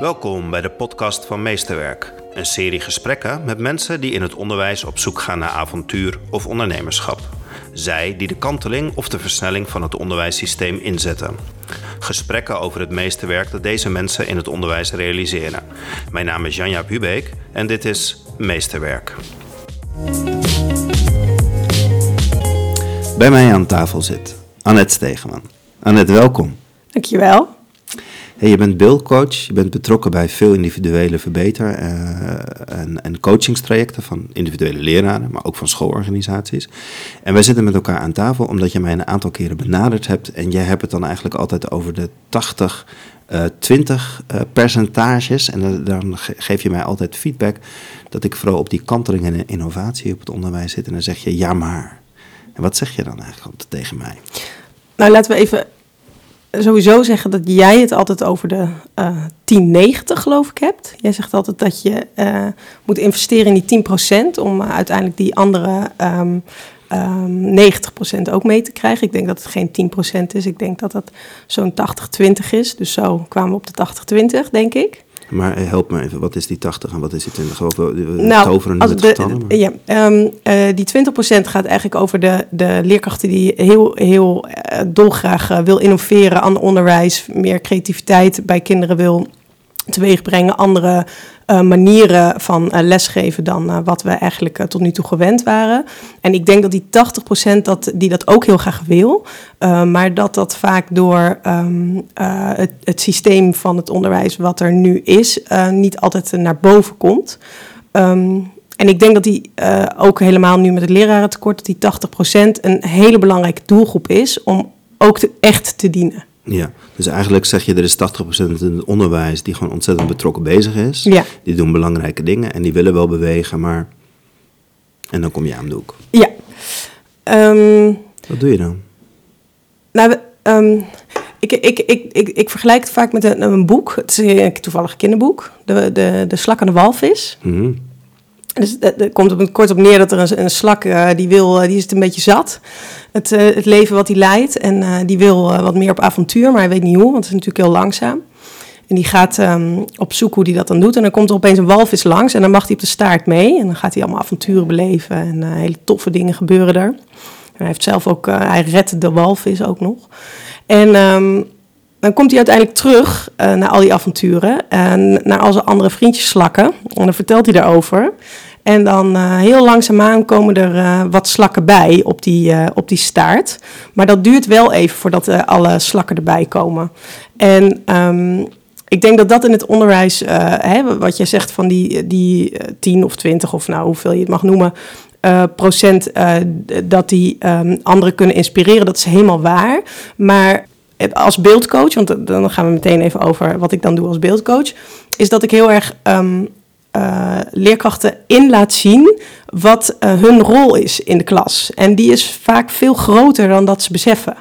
Welkom bij de podcast van Meesterwerk. Een serie gesprekken met mensen die in het onderwijs op zoek gaan naar avontuur of ondernemerschap. Zij die de kanteling of de versnelling van het onderwijssysteem inzetten. Gesprekken over het meesterwerk dat deze mensen in het onderwijs realiseren. Mijn naam is Janja Hubeek en dit is Meesterwerk. Bij mij aan tafel zit Annette Stegeman. Annette, welkom. Dankjewel. Hey, je bent beeldcoach, je bent betrokken bij veel individuele verbeter- uh, en, en coachingstrajecten van individuele leraren, maar ook van schoolorganisaties. En wij zitten met elkaar aan tafel omdat je mij een aantal keren benaderd hebt en jij hebt het dan eigenlijk altijd over de 80, uh, 20 uh, percentages. En dan geef je mij altijd feedback dat ik vooral op die kanteling en innovatie op het onderwijs zit. En dan zeg je ja maar. En wat zeg je dan eigenlijk tegen mij? Nou, laten we even sowieso zeggen dat jij het altijd over de uh, 1090 geloof ik hebt. Jij zegt altijd dat je uh, moet investeren in die 10% om uh, uiteindelijk die andere um, um, 90% ook mee te krijgen. Ik denk dat het geen 10% is. Ik denk dat dat zo'n 80-20 is. Dus zo kwamen we op de 80-20, denk ik. Maar help me even, wat is die 80 en wat is die 20? Of nou, toveren met de, getallen? Maar... Ja, um, uh, die 20% gaat eigenlijk over de, de leerkrachten die heel, heel uh, dolgraag uh, wil innoveren aan onderwijs, meer creativiteit bij kinderen wil teweeg brengen, andere uh, manieren van uh, lesgeven dan uh, wat we eigenlijk tot nu toe gewend waren. En ik denk dat die 80% dat, die dat ook heel graag wil, maar dat dat vaak door um, het, het, systeem van het onderwijs wat er nu is, niet altijd naar boven komt. Um, en ik denk dat die ook helemaal nu met het lerarentekort, dat die 80% een hele belangrijke doelgroep is om ook echt te dienen. Ja, dus eigenlijk zeg je er is 80% in het onderwijs die gewoon ontzettend betrokken bezig is. Ja. Die doen belangrijke dingen en die willen wel bewegen, maar. En dan kom je aan de hoek. Ja. Um, Wat doe je dan? Nou, um, ik, ik, ik, ik, ik vergelijk het vaak met een, een boek. Het is een toevallig kinderboek. De, de, de slak en de walvis. Mm -hmm. Dus er komt op, kort op neer dat er een, een slak, uh, die, wil, uh, die is het een beetje zat. Het, het leven wat hij leidt. En die wil wat meer op avontuur, maar hij weet niet hoe, want het is natuurlijk heel langzaam. En die gaat um, op zoek hoe hij dat dan doet. En dan komt er opeens een walvis langs en dan mag hij op de staart mee. En dan gaat hij allemaal avonturen beleven en hele toffe dingen gebeuren er. Hij heeft zelf ook, hij redt de walvis ook nog. En um, dan komt hij uiteindelijk terug uh, naar al die avonturen en naar al zijn andere vriendjes slakken. En dan vertelt hij daarover. En dan uh, heel langzaamaan komen er uh, wat slakken bij op die, uh, op die staart. Maar dat duurt wel even voordat alle slakken erbij komen. En um, ik denk dat dat in het onderwijs, hè, wat je zegt van die, die 10 of 20 of nou hoeveel je het mag noemen, procent dat die um, anderen kunnen inspireren, dat is helemaal waar. Maar als beeldcoach, want dan gaan we meteen even over wat ik dan doe als beeldcoach, is dat ik heel erg um, uh, leerkrachten in laat zien wat uh, hun rol is in de klas. En die is vaak veel groter dan dat ze beseffen.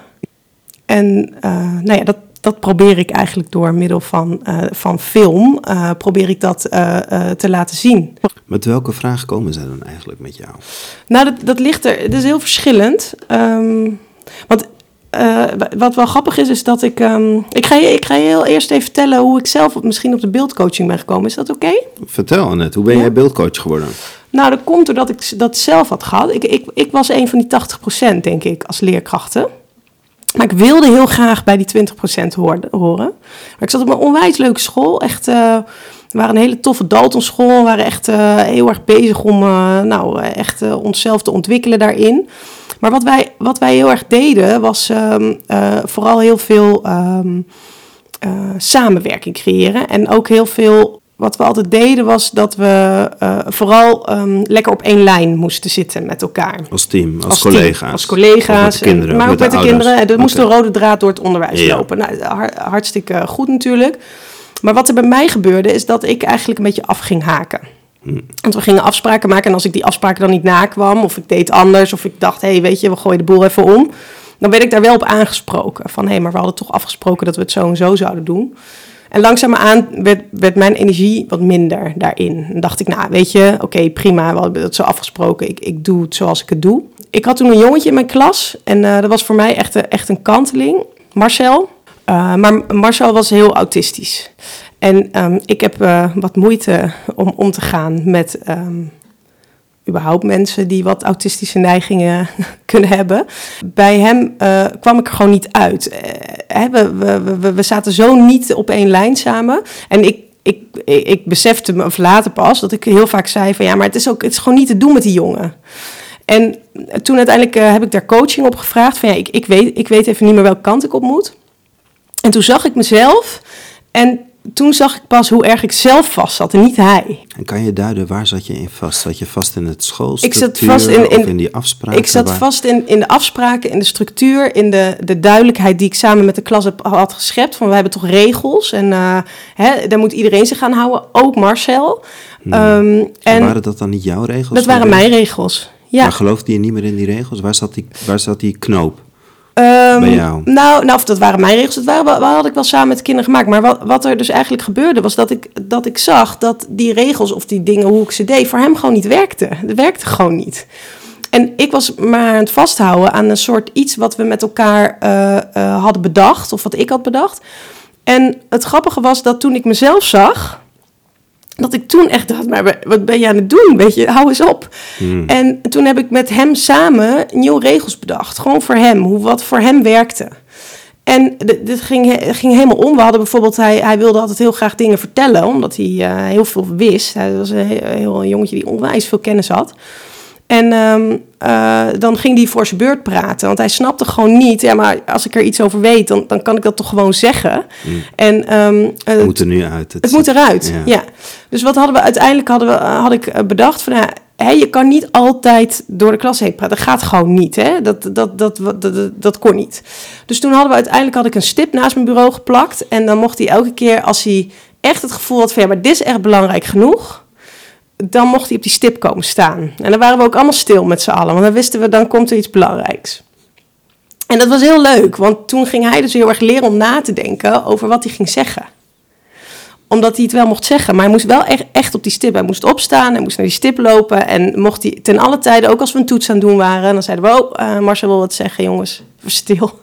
En uh, nou ja, dat, dat probeer ik eigenlijk door middel van, van film, probeer ik dat te laten zien. Met welke vragen komen zij dan eigenlijk met jou? Nou, dat, dat ligt er, het is heel verschillend. Um, want uh, wat wel grappig is, is dat ik. Um, ik, ga je, ik ga je heel eerst even vertellen hoe ik zelf misschien op de beeldcoaching ben gekomen. Is dat oké? Okay? Vertel Annette, hoe ben ja? jij beeldcoach geworden? Nou, dat komt doordat ik dat zelf had gehad. Ik, ik, ik was een van die 80%, denk ik, als leerkrachten. Maar ik wilde heel graag bij die 20% horen. Maar ik zat op een onwijs leuke school. Echt. Uh, we waren een hele toffe Daltonschool. We waren echt uh, heel erg bezig om uh, nou, echt onszelf te ontwikkelen daarin. Maar wat wij, wat wij heel erg deden, was um, vooral heel veel um, samenwerking creëren. En ook heel veel. Wat we altijd deden, was dat we vooral um, lekker op één lijn moesten zitten met elkaar. Als team, als, als collega's. Team, als collega's. Met de kinderen, maar ook met, met de, de kinderen. Er okay. moest een rode draad door het onderwijs ja. lopen. Nou, hartstikke goed natuurlijk. Maar wat er bij mij gebeurde, is dat ik eigenlijk een beetje af ging haken. Want we gingen afspraken maken en als ik die afspraken dan niet nakwam, of ik deed anders, of ik dacht, hé, hey, weet je, we gooien de boel even om, dan werd ik daar wel op aangesproken. Van hé, hey, maar we hadden toch afgesproken dat we het zo en zo zouden doen. En langzaamaan werd, werd mijn energie wat minder daarin. En dacht ik, nou, weet je, oké, prima, we hadden het zo afgesproken, ik, ik doe het zoals ik het doe. Ik had toen een jongetje in mijn klas en uh, dat was voor mij echt, echt een kanteling. Marcel, uh, maar Marcel was heel autistisch. En ehm, ik heb eh, wat moeite om om te gaan met ehm, überhaupt mensen die wat autistische neigingen kunnen hebben. Bij hem eh, kwam ik er gewoon niet uit. Eh, we, we, we, we zaten zo niet op één lijn samen. En ik, ik, ik, besefte me of later pas dat ik heel vaak zei van ja, maar het is ook het is gewoon niet te doen met die jongen. En toen uiteindelijk heb ik daar coaching op gevraagd. Van ja, ik, ik, weet, ik weet even niet meer welke kant ik op moet. En toen zag ik mezelf. En toen zag ik pas hoe erg ik zelf vast zat en niet hij. En kan je duiden, waar zat je in vast? Zat je vast in het Ik schoolstructuur zat vast in, in, of in die afspraken? Ik zat waar- vast in, in de afspraken, in de structuur, in de, de duidelijkheid die ik samen met de klas heb, had geschept. Van we hebben toch regels en eh, hè, daar moet iedereen zich aan houden, ook Marcel. Hmm. Ehm, en waren dat dan niet jouw regels? dat waren mijn regels. Ja. Maar geloofde je niet meer in die regels? Waar zat die, waar zat die knoop? Ehm? Nou, nou, of dat waren mijn regels. Dat waren, wel had ik wel samen met de kinderen gemaakt. Maar wat, wat er dus eigenlijk gebeurde, was dat ik, dat ik zag dat die regels of die dingen, hoe ik ze deed, voor hem gewoon niet werkte. Het werkte gewoon niet. En ik was maar aan het vasthouden aan een soort iets wat we met elkaar eh, eh, hadden bedacht, of wat ik had bedacht. En het grappige was dat toen ik mezelf zag, dat ik toen echt dacht, maar wat ben je aan het doen? Weet je, hou eens op. Hmm. En toen heb ik met hem samen nieuwe regels bedacht. Gewoon voor hem, hoe wat voor hem werkte. En dit ging, ging helemaal om. We hadden bijvoorbeeld, hij, hij wilde altijd heel graag dingen vertellen, omdat hij eh, heel veel wist. Hij was een heel, jongetje die onwijs veel kennis had. En ehm, eh, dan ging hij voor zijn beurt praten. Want hij snapte gewoon niet. Ja, maar als ik er iets over weet, dan, dan kan ik dat toch gewoon zeggen. En ehm, eh, Het moet er nu uit. het moet eruit, Ja. ja. Dus wat hadden we uiteindelijk hadden we, eh, had ik eh, bedacht van ja, hè, je kan niet altijd door de klas heen praten. Dat gaat gewoon niet, hè? Dat, dat, dat, dat, dat, dat kon niet. Dus toen hadden we uiteindelijk had ik een stip naast mijn bureau geplakt en dan mocht hij elke keer als hij echt het gevoel had van ja, maar dit is echt belangrijk genoeg. Dan mocht hij op die stip komen staan. En dan waren we ook allemaal stil met z'n allen. Want dan wisten we, dan komt er iets belangrijks. En dat was heel leuk, want toen ging hij dus heel erg leren om na te denken over wat hij ging zeggen omdat hij het wel mocht zeggen. Maar hij moest wel echt, op die stip. Hij moest opstaan, hij moest naar die stip lopen. En mocht hij ten alle tijden, ook als we een toets aan doen waren... dan zeiden we, oh, eh, Marcel wil wat zeggen, jongens. Stil.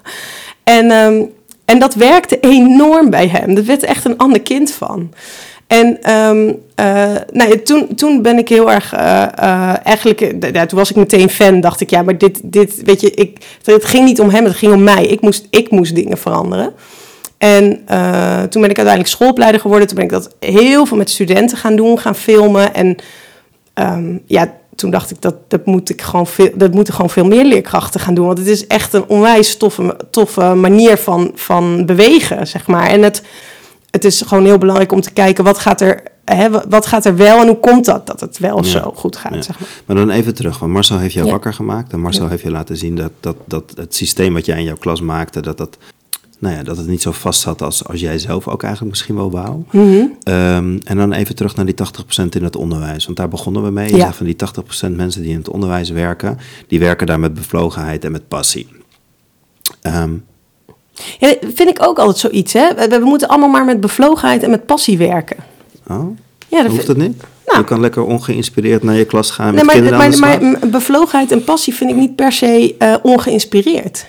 En, ehm, en dat werkte enorm bij hem. Er werd echt een ander kind van. En ehm, eh, nou toen, toen ben ik heel erg, eh, eh, eigenlijk, toen was ik meteen fan, dacht ik, ja, maar dit, dit weet je, ik, het ging niet om hem, het ging om mij. Ik moest, ik moest dingen veranderen. En toen ben ik uiteindelijk schoolopleider geworden. Toen ben ik dat heel veel met studenten gaan doen, gaan filmen. En ehm, ja, toen dacht ik dat, dat, moet ik gewoon veel, dat moeten gewoon veel meer leerkrachten gaan doen. Want het is echt een onwijs toffe, toffe manier van, van bewegen, zeg maar. En het, het is gewoon heel belangrijk om te kijken wat gaat er, hè, wat gaat er wel en hoe komt dat dat het wel Ja. zo goed gaat, Ja. zeg maar. Maar dan even terug, want Marcel heeft jou Ja. wakker gemaakt. En Marcel Ja. heeft je laten zien dat, dat, dat het systeem wat jij in jouw klas maakte, dat, dat, nou ja, dat het niet zo vast zat als, als jij zelf ook eigenlijk misschien wel wou. Mhm. Ehm, en dan even terug naar die 80% in het onderwijs. Want daar begonnen we mee. Ja. van die 80% mensen die in het onderwijs werken, die werken daar met bevlogenheid en met passie. Ehm, Ja, dat vind ik ook altijd zoiets, hè. We, we moeten allemaal maar met bevlogenheid en met passie werken. oh, Ja, dat hoeft dat niet? Nou. je kan lekker ongeïnspireerd naar je klas gaan met Nee, maar, kinderen maar, maar bevlogenheid en passie vind ik niet per se eh, ongeïnspireerd.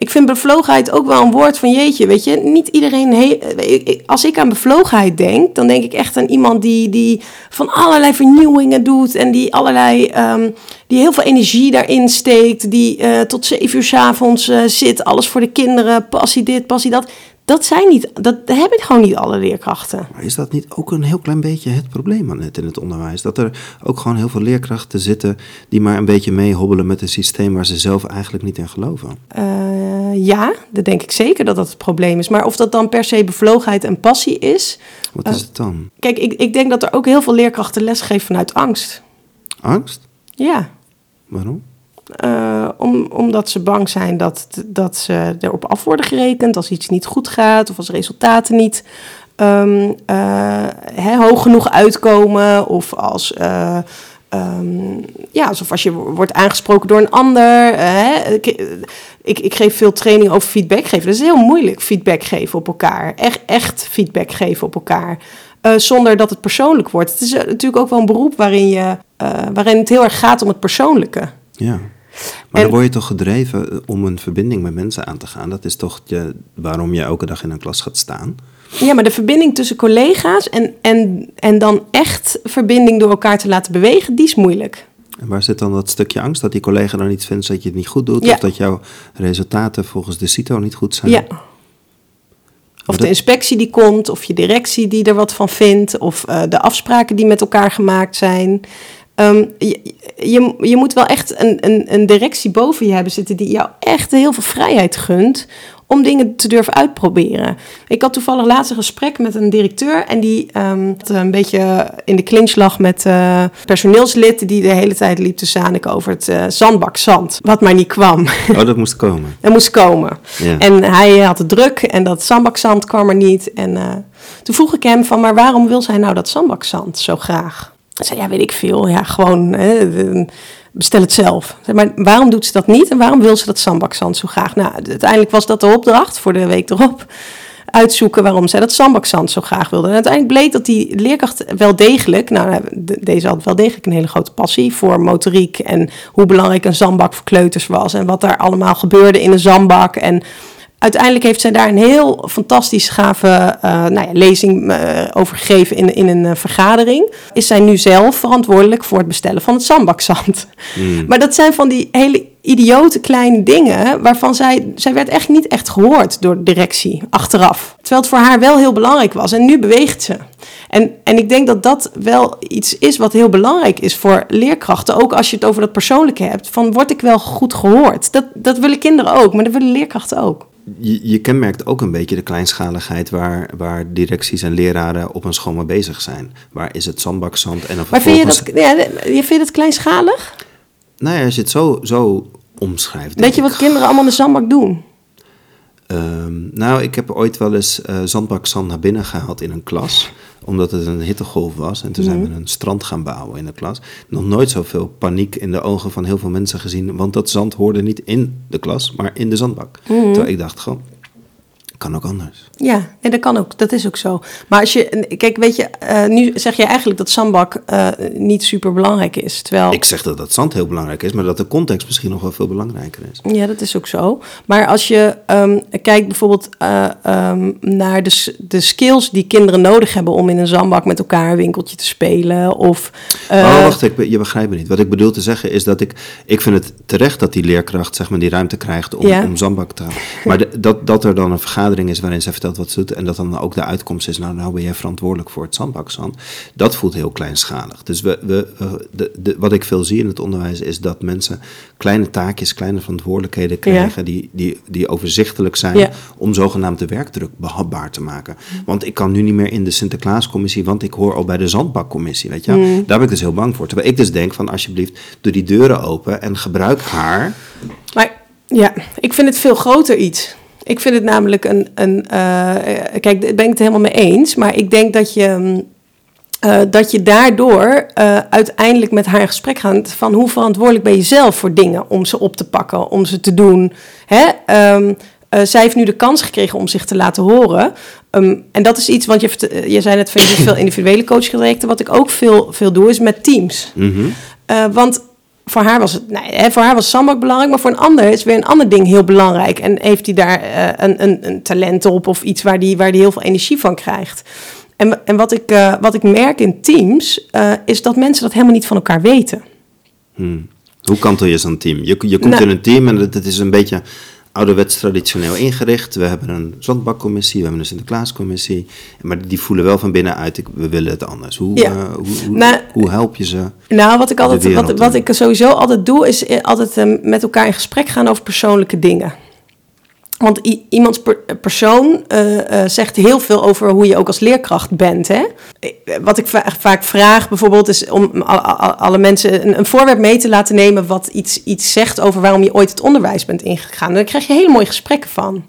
Ik vind bevlogenheid ook wel een woord van jeetje, weet je. Niet iedereen... he- als ik aan bevlogenheid denk, dan denk ik echt aan iemand die, die van allerlei vernieuwingen doet... en die allerlei... ehm, die heel veel energie daarin steekt, die eh, tot zeven uur 's avonds eh, zit... alles voor de kinderen, passie dit, passie dat. Dat zijn niet... Dat hebben gewoon niet alle leerkrachten. Maar is dat niet ook een heel klein beetje het probleem aan het in het onderwijs? Dat er ook gewoon heel veel leerkrachten zitten die maar een beetje meehobbelen met een systeem waar ze zelf eigenlijk niet in geloven. Eh, ja, dat denk ik zeker dat dat het probleem is. Maar of dat dan per se bevlogenheid en passie is. Wat Eh. is het dan? Kijk, ik, ik denk dat er ook heel veel leerkrachten lesgeven vanuit angst. Angst? Ja, Waarom? eh, om, omdat ze bang zijn dat, dat ze erop af worden gerekend als iets niet goed gaat of als resultaten niet ehm, eh, hè, hoog genoeg uitkomen. Of als, eh, ehm, ja, alsof als je wordt aangesproken door een ander. eh, hè, ik, ik, ik geef veel training over feedback geven. Dat is heel moeilijk, feedback geven op elkaar. Echt, echt feedback geven op elkaar. Eh, zonder dat het persoonlijk wordt. Het is eh, natuurlijk ook wel een beroep waarin, je, eh, waarin het heel erg gaat om het persoonlijke. Ja. Maar En- dan word je toch gedreven om een verbinding met mensen aan te gaan. Dat is toch je, waarom je elke dag in een klas gaat staan. Ja, maar de verbinding tussen collega's en, en, en dan echt verbinding door elkaar te laten bewegen, die is moeilijk. En waar zit dan dat stukje angst? Dat die collega dan iets vindt dat je het niet goed doet? Ja. Of dat jouw resultaten volgens de CITO niet goed zijn? Ja. Of de inspectie die komt, of je directie die er wat van vindt, of eh, de afspraken die met elkaar gemaakt zijn. Ehm, je, je, je moet wel echt een, een, een directie boven je hebben zitten die jou echt heel veel vrijheid gunt om dingen te durven uitproberen. Ik had toevallig laatst een gesprek met een directeur en die ehm, een beetje in de clinch lag met eh personeelslid die de hele tijd liep te zaniken over het eh, zandbak zand, wat maar niet kwam. Oh, dat moest komen. Er moest komen. Ja. En hij had het druk en dat zandbakzand kwam er niet. En eh, toen vroeg ik hem van, maar waarom wil zij nou dat zandbakzand zo graag? Zei, ja, weet ik veel. Ja, gewoon, hè, bestel het zelf. Maar waarom doet ze dat niet en waarom wil ze dat zandbakzand zo graag? Nou, uiteindelijk was dat de opdracht voor de week erop. Uitzoeken waarom zij dat zandbakzand zo graag wilde. En uiteindelijk bleek dat die leerkracht wel degelijk, nou, de- deze had wel degelijk een hele grote passie voor motoriek en hoe belangrijk een zandbak voor kleuters was en wat daar allemaal gebeurde in een zandbak. En uiteindelijk heeft zij daar een heel fantastisch gave eh, nou ja, lezing eh, over gegeven in, in een eh, vergadering. Is zij nu zelf verantwoordelijk voor het bestellen van het zandbakzand. Maar dat zijn van die hele idiote kleine dingen waarvan zij, zij werd echt niet echt gehoord door de directie achteraf. Terwijl het voor haar wel heel belangrijk was en nu beweegt ze. En, en ik denk dat dat wel iets is wat heel belangrijk is voor leerkrachten. Ook als je het over dat persoonlijke hebt. Van word ik wel goed gehoord? Dat, dat willen kinderen ook, maar dat willen leerkrachten ook. Je, je kenmerkt ook een beetje de kleinschaligheid waar, waar directies en leraren op een school mee bezig zijn. Waar is het zandbakzand en dan Maar vind je dat, ja, je vindt het kleinschalig? Nou ja, als je het zo, zo omschrijft. Weet je ik, wat kinderen allemaal in de zandbak doen? Ehm, nou, ik heb ooit wel eens eh zandbakzand naar binnen gehaald in een klas. Omdat het een hittegolf was. En toen zijn we een strand gaan bouwen in de klas. Nog nooit zoveel paniek in de ogen van heel veel mensen gezien. Want dat zand hoorde niet in de klas, maar in de zandbak. Terwijl ik dacht gewoon, kan ook anders. Ja, nee, dat kan ook. Dat is ook zo. Maar als je, kijk, weet je, eh, nu zeg je eigenlijk dat zandbak eh, niet super belangrijk is. Terwijl, Ik zeg dat dat zand heel belangrijk is, maar dat de context misschien nog wel veel belangrijker is. ja, dat is ook zo. Maar als je ehm, kijkt bijvoorbeeld eh, ehm, naar de, de skills die kinderen nodig hebben om in een zandbak met elkaar een winkeltje te spelen. Of, oh, wacht, ik, je begrijpt me niet. Wat ik bedoel te zeggen is dat ik... Ik vind het terecht dat die leerkracht zeg maar, die ruimte krijgt om, Ja. om zandbak te gaan. Maar de- dat, dat er dan een vergadering is waarin zij vertelt wat ze doet... en dat dan ook de uitkomst is... nou, nou ben jij verantwoordelijk voor het zandbakzand. Dat voelt heel kleinschalig. Dus we, we, de, de, wat ik veel zie in het onderwijs... is dat mensen kleine taakjes, kleine verantwoordelijkheden krijgen... Die, die, die overzichtelijk zijn... Ja. om zogenaamd de werkdruk behapbaar te maken. Want ik kan nu niet meer in de Sinterklaascommissie... want ik hoor al bij de zandbakcommissie, weet je wel. Daar ben ik dus heel bang voor. Terwijl ik dus denk van alsjeblieft... doe die deuren open en gebruik haar... Maar ja, ik vind het veel groter iets. Ik vind het namelijk een. een eh, kijk, daar ben ik het helemaal mee eens. Maar ik denk dat je. mm, eh, dat je daardoor eh, uiteindelijk met haar in gesprek gaat van hoe verantwoordelijk ben je zelf voor dingen om ze op te pakken, om ze te doen. Hè? Ehm, eh, zij heeft nu de kans gekregen om zich te laten horen. Ehm, en dat is iets, want je, je zei net van je veel individuele coachtrajecten. Wat ik ook veel, veel doe, is met teams. Eh, want voor haar was het, nee, voor haar was zandbak belangrijk, maar voor een ander is weer een ander ding heel belangrijk. En heeft hij daar eh, een, een, een talent op of iets waar die, waar die heel veel energie van krijgt. En, en wat, ik, eh, wat ik merk in teams, eh, is dat mensen dat helemaal niet van elkaar weten. Hoe kantel je zo'n team? Je, je komt Nou- in een team en het, het is een beetje ouderwets traditioneel ingericht. We hebben een zandbakcommissie, we hebben een Sinterklaascommissie. Maar die voelen wel van binnenuit, ik, we willen het anders. Hoe, Ja. eh, hoe, hoe, Nou- hoe help je ze? Nou, wat ik, altijd, wat, wat ik sowieso altijd doe, is eh, altijd eh, met elkaar in gesprek gaan over persoonlijke dingen. Want iemands per- persoon eh, eh, zegt heel veel over hoe je ook als leerkracht bent. Hè? Wat ik va- vaak vraag bijvoorbeeld is om alle mensen een, een voorwerp mee te laten nemen wat iets, iets zegt over waarom je ooit het onderwijs bent ingegaan. En daar krijg je hele mooie gesprekken van.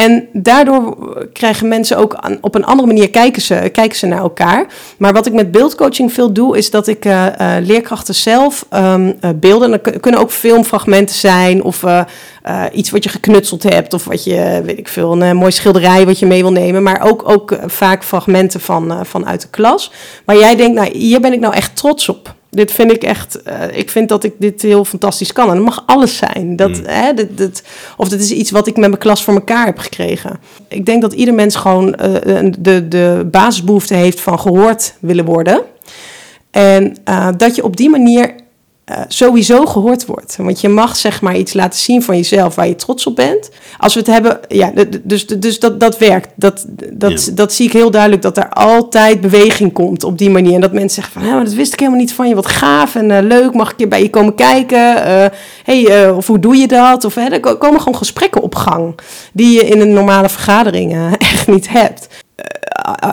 En daardoor krijgen mensen ook op een andere manier kijken ze, kijken ze naar elkaar. Maar wat ik met beeldcoaching veel doe, is dat ik eh, eh, leerkrachten zelf eh, beelden. Dat kun- kunnen ook filmfragmenten zijn of iets wat je geknutseld hebt. Of wat je, weet ik veel, een eh, mooi schilderij wat je mee wil nemen. Maar ook, ook vaak fragmenten van, eh, vanuit de klas. Waar jij denkt, nou hier ben ik nou echt trots op. dit vind ik echt, eh, ik vind dat ik dit heel fantastisch kan. En dat mag alles zijn. Dat, Mm. hè, dat, dat, of dat is iets wat ik met mijn klas voor elkaar heb gekregen. Ik denk dat ieder mens gewoon eh, de, de basisbehoefte heeft van gehoord willen worden. En eh, dat je op die manier eh, sowieso gehoord wordt. Want je mag zeg maar iets laten zien van jezelf waar je trots op bent. Als we het hebben, ja, dus, dus dat, dat werkt. Dat, dat, Ja. dat zie ik heel duidelijk, dat er altijd beweging komt op die manier. En dat mensen zeggen van, "Hé, maar dat wist ik helemaal niet van je. Wat gaaf en eh, leuk, mag ik keer bij je komen kijken? Eh, hey, of hoe doe je dat? Of hè, er ko- komen gewoon gesprekken op gang die je in een normale vergadering echt niet hebt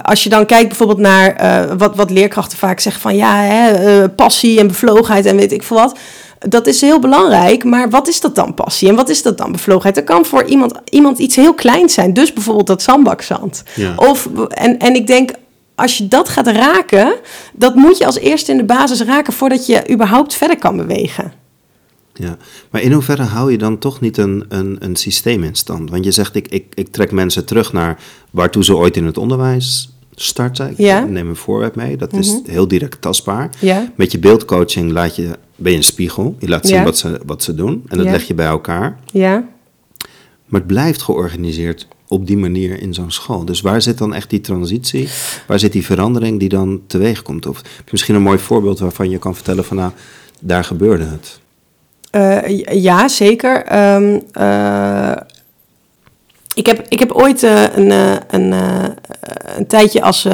als je dan kijkt bijvoorbeeld naar eh, wat, wat leerkrachten vaak zeggen van ja, hè, eh, passie en bevlogenheid en weet ik veel wat. Dat is heel belangrijk, maar wat is dat dan passie en wat is dat dan bevlogenheid? Er kan voor iemand, iemand iets heel kleins zijn, dus bijvoorbeeld dat zandbakzand. Ja. Of, en, en ik denk, als je dat gaat raken, dat moet je als eerste in de basis raken voordat je überhaupt verder kan bewegen. Ja, maar in hoeverre hou je dan toch niet een, een, een systeem in stand? Want je zegt, ik, ik, ik trek mensen terug naar waartoe ze ooit in het onderwijs starten. Ik Ja. neem een voorbeeld mee, dat is heel direct tastbaar. Ja, Met je beeldcoaching laat je, ben je een spiegel. Je laat zien Ja. wat, ze, wat ze doen en dat leg je bij elkaar. ja. Maar het blijft georganiseerd op die manier in zo'n school. Dus waar zit dan echt die transitie? Waar zit die verandering die dan teweeg komt? Of misschien een mooi voorbeeld waarvan je kan vertellen van nou, daar gebeurde het. Eh, ja, zeker. Ehm, eh, ik, heb, ik heb ooit eh, een, een, een tijdje als,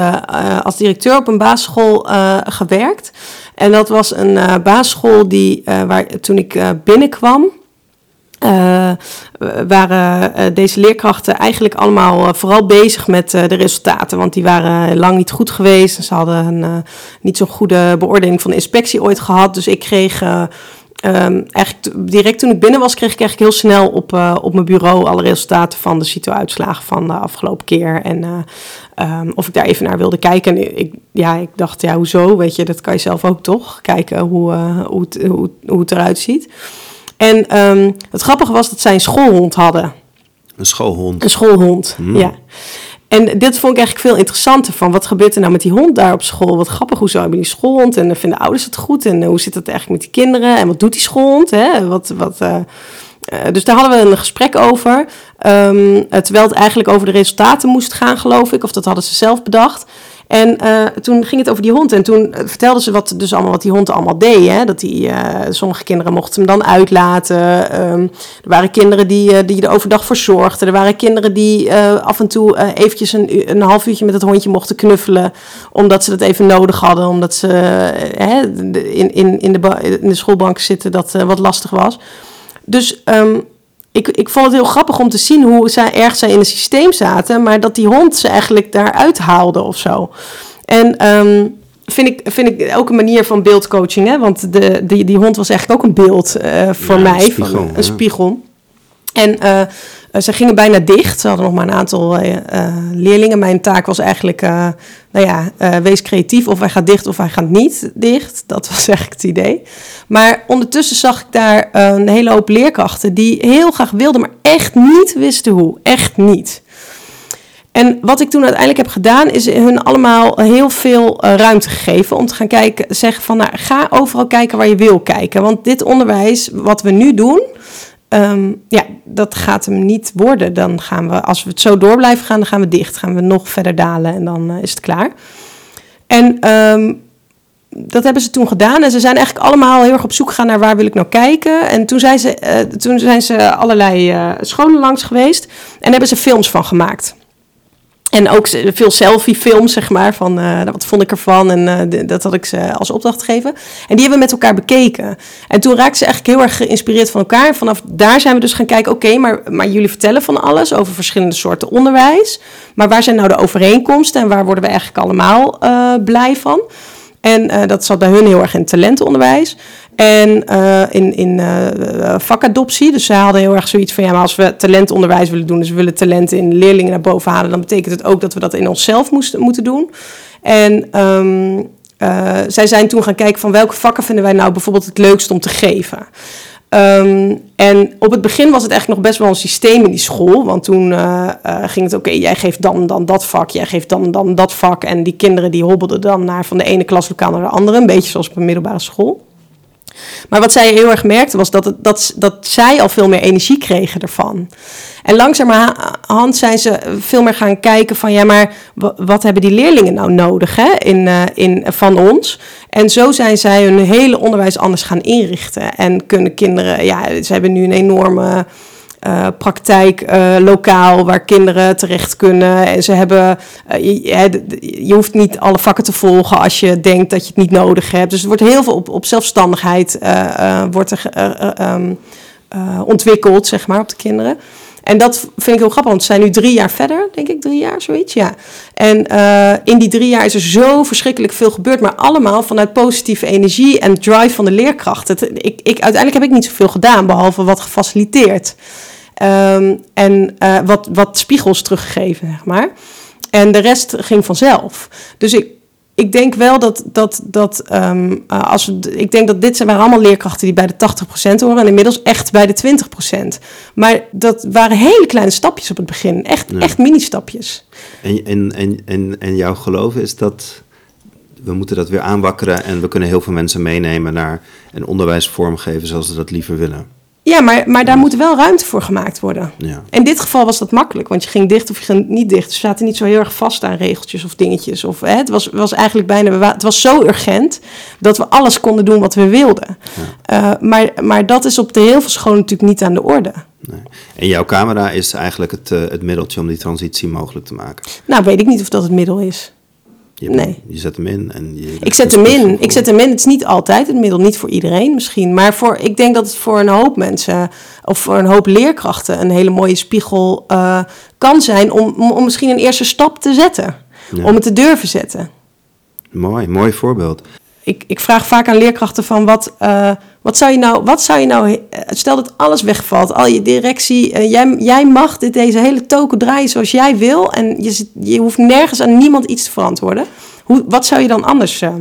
als directeur op een basisschool gewerkt. En dat was een basisschool die, waar, toen ik binnenkwam, waren deze leerkrachten eigenlijk allemaal vooral bezig met de resultaten. Want die waren lang niet goed geweest. Ze hadden een, niet zo'n goede beoordeling van de inspectie ooit gehad. Dus ik kreeg ehm, eigenlijk direct toen ik binnen was, kreeg ik eigenlijk heel snel op, eh, op mijn bureau alle resultaten van de CITO-uitslagen van de afgelopen keer. En eh, ehm, of ik daar even naar wilde kijken. En ik, ja, ik dacht, ja, hoezo? Weet je, dat kan je zelf ook toch? Kijken hoe, eh, hoe, het, hoe, hoe het eruit ziet. En ehm, het grappige was dat zij een schoolhond hadden. Een schoolhond. Een schoolhond, Hmm. ja. En dit vond ik eigenlijk veel interessanter van wat gebeurt er nou met die hond daar op school? Wat grappig, hoezo hebben die schoolhond en vinden ouders het goed? En eh, hoe zit het eigenlijk met die kinderen? En wat doet die schoolhond? Hè? Wat, wat, eh, eh, dus daar hadden we een gesprek over. Ehm, eh, terwijl het eigenlijk over de resultaten moest gaan, geloof ik. Of dat hadden ze zelf bedacht. En eh, toen ging het over die hond. En toen eh, vertelden ze wat, dus allemaal wat die hond allemaal deed. Hè? Dat die, eh, sommige kinderen mochten hem dan uitlaten. Ehm, er waren kinderen die, eh, die er overdag voor zorgden. Er waren kinderen die af en toe eventjes een, een half uurtje met het hondje mochten knuffelen. Omdat ze dat even nodig hadden. Omdat ze in, in, in, de, in de schoolbank zitten dat wat lastig was. Dus ehm, ik, ik vond het heel grappig om te zien hoe zij erg zij in het systeem zaten, maar dat die hond ze eigenlijk daaruit haalde of zo. En ehm, vind, ik, vind ik ook een manier van beeldcoaching, hè? want de, die, die hond was eigenlijk ook een beeld eh, voor Ja, een mij, spiegel, van, een ja. spiegel. En eh, eh, ze gingen bijna dicht. Ze hadden nog maar een aantal eh, leerlingen. Mijn taak was eigenlijk, nou ja, wees creatief. Of hij gaat dicht of hij gaat niet dicht. Dat was eigenlijk het idee. Maar ondertussen zag ik daar een hele hoop leerkrachten die heel graag wilden, maar echt niet wisten hoe. Echt niet. En wat ik toen uiteindelijk heb gedaan, is hun allemaal heel veel ruimte gegeven om te gaan kijken, zeggen van, nou, ga overal kijken waar je wil kijken. Want dit onderwijs, wat we nu doen, ehm, ja, dat gaat hem niet worden. Dan gaan we, als we het zo door blijven gaan, dan gaan we dicht. Gaan we nog verder dalen en dan eh, is het klaar. En ehm, dat hebben ze toen gedaan. En ze zijn eigenlijk allemaal heel erg op zoek gegaan naar waar wil ik nou kijken. En toen zijn ze, eh, toen zijn ze allerlei eh, scholen langs geweest en hebben ze films van gemaakt. En ook veel selfie-films, zeg maar, van eh, wat vond ik ervan. En eh, dat had ik ze als opdracht gegeven. En die hebben we met elkaar bekeken. En toen raakten ze eigenlijk heel erg geïnspireerd van elkaar. Vanaf daar zijn we dus gaan kijken, oké, maar, maar jullie vertellen van alles over verschillende soorten onderwijs. Maar waar zijn nou de overeenkomsten en waar worden we eigenlijk allemaal eh, blij van? En eh, dat zat bij hun heel erg in talentenonderwijs. En eh, in, in eh, vakadoptie. Dus zij hadden heel erg zoiets van... ja, maar als we talentonderwijs willen doen... dus we willen talenten in leerlingen naar boven halen... dan betekent het ook dat we dat in onszelf moesten, moeten doen. En ehm, eh, zij zijn toen gaan kijken van... welke vakken vinden wij nou bijvoorbeeld het leukst om te geven... Ehm, en op het begin was het eigenlijk nog best wel een systeem in die school. Want toen uh, ging het, oké, jij geeft dan, dan dat vak, jij geeft dan, dan dat vak. En die kinderen die hobbelden dan naar, van de ene klaslokaal naar de andere. Een beetje zoals op een middelbare school. Maar wat zij heel erg merkte was dat, dat, dat zij al veel meer energie kregen ervan. En langzamerhand zijn ze veel meer gaan kijken van ja, maar wat hebben die leerlingen nou nodig hè, in, uh, in, van ons? En zo zijn zij hun hele onderwijs anders gaan inrichten. En kunnen kinderen, ja, ze hebben nu een enorme uh, praktijk uh, lokaal waar kinderen terecht kunnen. En ze hebben, uh, je, je, hoeft niet alle vakken te volgen als je denkt dat je het niet nodig hebt. Dus er wordt heel veel op, op zelfstandigheid wordt er, um, ontwikkeld, zeg maar, op de kinderen. En dat vind ik heel grappig, want ze zijn nu drie jaar verder, denk ik, drie jaar, zoiets, ja. En in die drie jaar is er zo verschrikkelijk veel gebeurd, maar allemaal vanuit positieve energie en drive van de leerkracht. ik, ik, uiteindelijk heb ik niet zoveel gedaan, behalve wat gefaciliteerd. Um, en uh, wat, wat spiegels teruggegeven, zeg maar. En de rest ging vanzelf. Dus ik, ik denk wel dat, dat, dat um, uh, als we, ik denk dat dit zijn waren allemaal leerkrachten die bij de 80% horen en inmiddels echt bij de 20%. Maar dat waren hele kleine stapjes op het begin, echt, ja. echt mini-stapjes. En, en, en, en, en jouw geloof is dat we moeten dat weer aanwakkeren en we kunnen heel veel mensen meenemen naar een onderwijs vormgeven zoals ze dat liever willen. Ja, maar, maar daar moet wel ruimte voor gemaakt worden. Ja. In dit geval was dat makkelijk, want je ging dicht of je ging niet dicht. Ze zaten niet zo heel erg vast aan regeltjes of dingetjes. Of, hè, het was, was eigenlijk bijna, het was zo urgent dat we alles konden doen wat we wilden. Ja. Uh, maar, maar dat is op de heel veel scholen natuurlijk niet aan de orde. Nee. En jouw camera is eigenlijk het, uh, het middeltje om die transitie mogelijk te maken? Nou, weet ik niet of dat het middel is. Je, nee. je zet hem in en je... Ik zet hem in. Ik zet hem in. Het is niet altijd het middel, niet voor iedereen misschien. Maar voor, ik denk dat het voor een hoop mensen of voor een hoop leerkrachten een hele mooie spiegel uh, kan zijn om, om, om, misschien een eerste stap te zetten. Ja. Om het te durven zetten. Mooi, mooi voorbeeld. Ik, ik vraag vaak aan leerkrachten van wat, uh, wat zou je nou, wat zou je nou, stel dat alles wegvalt, al je directie, uh, jij, jij mag dit, deze hele token draaien zoals jij wil en je, je hoeft nergens aan niemand iets te verantwoorden. Hoe, wat zou je dan anders uh,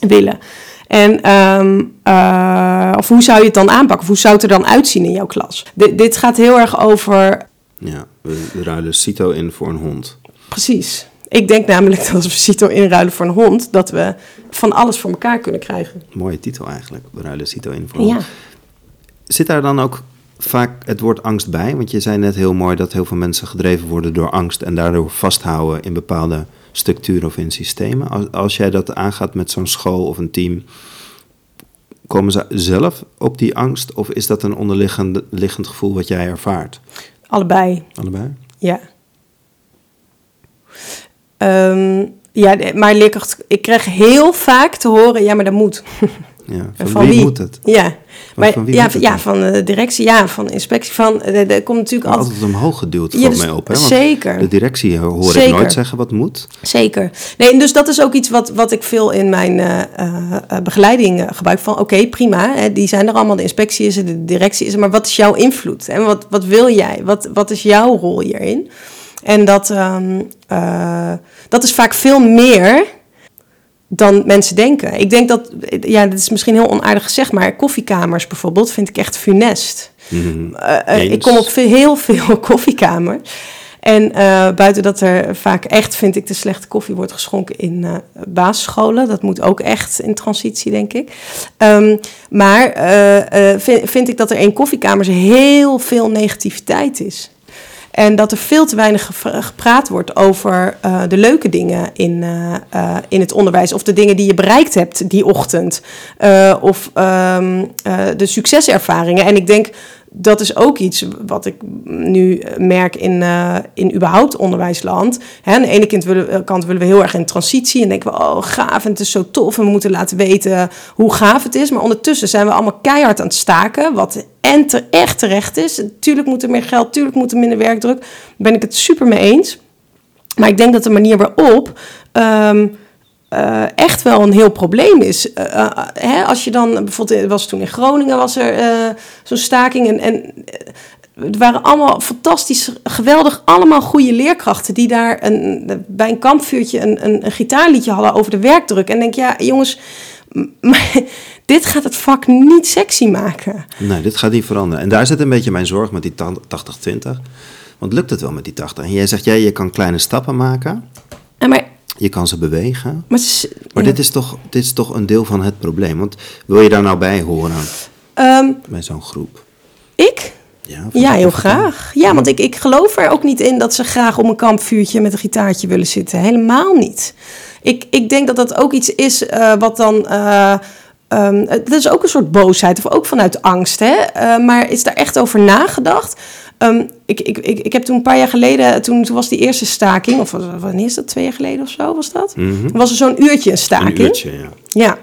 willen? En, um, uh, of hoe zou je het dan aanpakken? Of hoe zou het er dan uitzien in jouw klas? D dit gaat heel erg over. Ja, we ruilen CITO in voor een hond. Precies. Ik denk namelijk dat als we CITO inruilen voor een hond, dat we van alles voor elkaar kunnen krijgen. Mooie titel eigenlijk. We ruilen CITO in voor een ja. hond. Zit daar dan ook vaak het woord angst bij? Want je zei net heel mooi dat heel veel mensen gedreven worden door angst en daardoor vasthouden in bepaalde structuren of in systemen. Als, als jij dat aangaat met zo'n school of een team, komen ze zelf op die angst of is dat een onderliggend liggend gevoel wat jij ervaart? Allebei. Allebei? Ja. Um, ja, maar leerkracht, ik krijg heel vaak te horen, ja, maar dat moet. Ja, van, van wie, wie, moet het? Ja, maar, van wie ja, ja van de directie, ja, van de inspectie. Van, er komt natuurlijk altijd... altijd omhoog geduwd, ja, dus, mij op. Hè? Want zeker. De directie hoor zeker. ik nooit zeggen wat moet. Zeker. Nee, dus dat is ook iets wat, wat ik veel in mijn uh, uh, begeleiding gebruik. Van oké, okay, prima, hè, die zijn er allemaal, de inspectie is er, de directie is er. Maar wat is jouw invloed? En wat, wat wil jij? Wat, wat is jouw rol hierin? En dat, um, uh, dat is vaak veel meer dan mensen denken. Ik denk dat, ja, dat is misschien heel onaardig gezegd, maar koffiekamers bijvoorbeeld vind ik echt funest. Mm, uh, ik kom op heel veel koffiekamers. En uh, buiten dat er vaak echt, vind ik, de slechte koffie wordt geschonken in uh, basisscholen. Dat moet ook echt in transitie, denk ik. Um, maar vind, vind ik dat er in koffiekamers heel veel negativiteit is. En dat er veel te weinig gepraat wordt over uh, de leuke dingen in, uh, uh, in het onderwijs. Of de dingen die je bereikt hebt die ochtend. of um, de succeservaringen. En ik denk dat is ook iets wat ik nu merk in, uh, in überhaupt onderwijsland. Hè, aan de ene kant willen, willen we heel erg in transitie en denken we, oh gaaf en het is zo tof en we moeten laten weten hoe gaaf het is. Maar ondertussen zijn we allemaal keihard aan het staken, wat en te, echt terecht is. Tuurlijk moet er meer geld, tuurlijk moet er minder werkdruk. Daar ben ik het super mee eens. Maar ik denk dat de manier waarop... Um, uh, echt wel een heel probleem is. Uh, uh, hè, als je dan bijvoorbeeld, was toen in Groningen was er zo'n staking en, en het waren allemaal fantastisch, geweldig, allemaal goede leerkrachten die daar een, bij een kampvuurtje een, een, een gitaarliedje hadden over de werkdruk. En denk ja, jongens, maar dit gaat het vak niet sexy maken. Nee, dit gaat niet veranderen. En daar zit een beetje mijn zorg met die 80-20. Want lukt het wel met die 80? En jij zegt, jij, je kan kleine stappen maken. En maar, Je kan ze bewegen. maar, s- Maar ja. dit, is toch, dit is toch een deel van het probleem. Want wil je daar nou bij horen Ehm, bij zo'n groep? ik? Ja, heel graag. Ja, want ik, ik geloof er ook niet in dat ze graag om een kampvuurtje met een gitaartje willen zitten. Helemaal niet. Ik, ik denk dat dat ook iets is eh, wat dan. ehm, dat is ook een soort boosheid, of ook vanuit angst. Hè? Eh, maar is daar echt over nagedacht? Ehm, ik, ik, ik, ik heb toen een paar jaar geleden, toen, toen was die eerste staking, of wanneer is dat? Twee jaar geleden of zo was dat? Mhm. Was er zo'n uurtje een staking? Een uurtje, ja. Ja.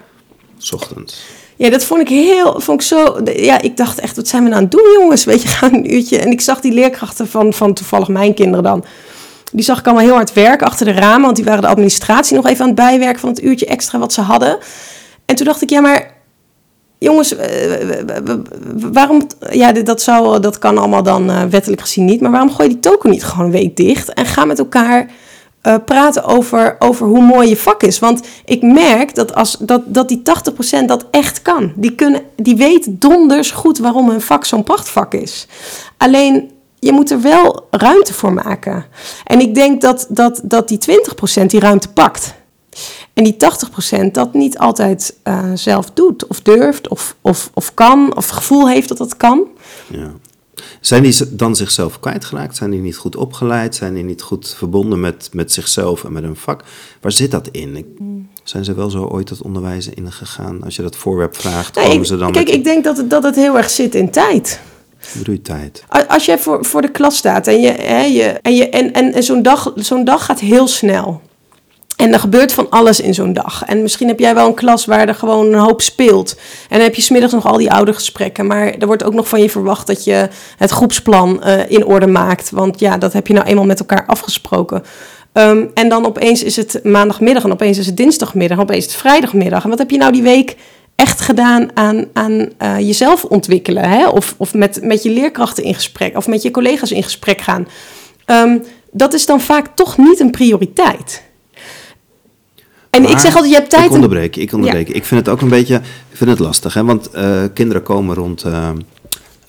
Ochtends. Ja, dat vond ik heel, vond ik zo. Ja, ik dacht echt, wat zijn we nou aan het doen, jongens? Weet je, gaan een uurtje. En ik zag die leerkrachten van, van toevallig mijn kinderen dan. Die zag ik allemaal heel hard werken achter de ramen, want die waren de administratie nog even aan het bijwerken van het uurtje extra wat ze hadden. En toen dacht ik, ja, maar jongens, eh, waarom, ja, dat, zou, dat kan allemaal dan eh, wettelijk gezien niet, maar waarom gooi je die token niet gewoon een week dicht en ga met elkaar eh, praten over, over hoe mooi je vak is? Want ik merk dat, als, dat, dat die 80% dat echt kan. Die, kunnen, die weten donders goed waarom hun vak zo'n prachtvak is. Alleen je moet er wel ruimte voor maken. En ik denk dat, dat, dat die 20% die ruimte pakt. En die 80% dat niet altijd eh, zelf doet, of durft, of, of, of kan, of het gevoel heeft dat dat kan. Ja. Zijn die dan zichzelf kwijtgeraakt? Zijn die niet goed opgeleid? Zijn die niet goed verbonden met, met zichzelf en met hun vak? Waar zit dat in? Ik- zijn ze wel zo ooit het onderwijs ingegaan? Als je dat voorwerp vraagt, Nee, komen ze dan kijk, met... ik denk dat het, dat het heel erg zit in tijd. Tijd? Als jij voor, voor de klas staat en, je, hè, je, en, je, en, en, en zo'n, dag, zo'n dag gaat heel snel. En er gebeurt van alles in zo'n dag. En misschien heb jij wel een klas waar er gewoon een hoop speelt. En dan heb je smiddags nog al die oude gesprekken. Maar er wordt ook nog van je verwacht dat je het groepsplan eh, in orde maakt. Want ja, dat heb je nou eenmaal met elkaar afgesproken. Ehm, en dan opeens is het maandagmiddag en opeens is het dinsdagmiddag en opeens is het vrijdagmiddag. En wat heb je nou die week echt gedaan aan, aan eh, jezelf ontwikkelen? Hè? Of, of met, met je leerkrachten in gesprek of met je collega's in gesprek gaan? Ehm, dat is dan vaak toch niet een prioriteit. En ik zeg altijd, je hebt tijd... Ik onderbreek, ik onderbreek. Ik vind het ook een beetje ik vind het lastig. Hè? Want eh, kinderen komen rond eh,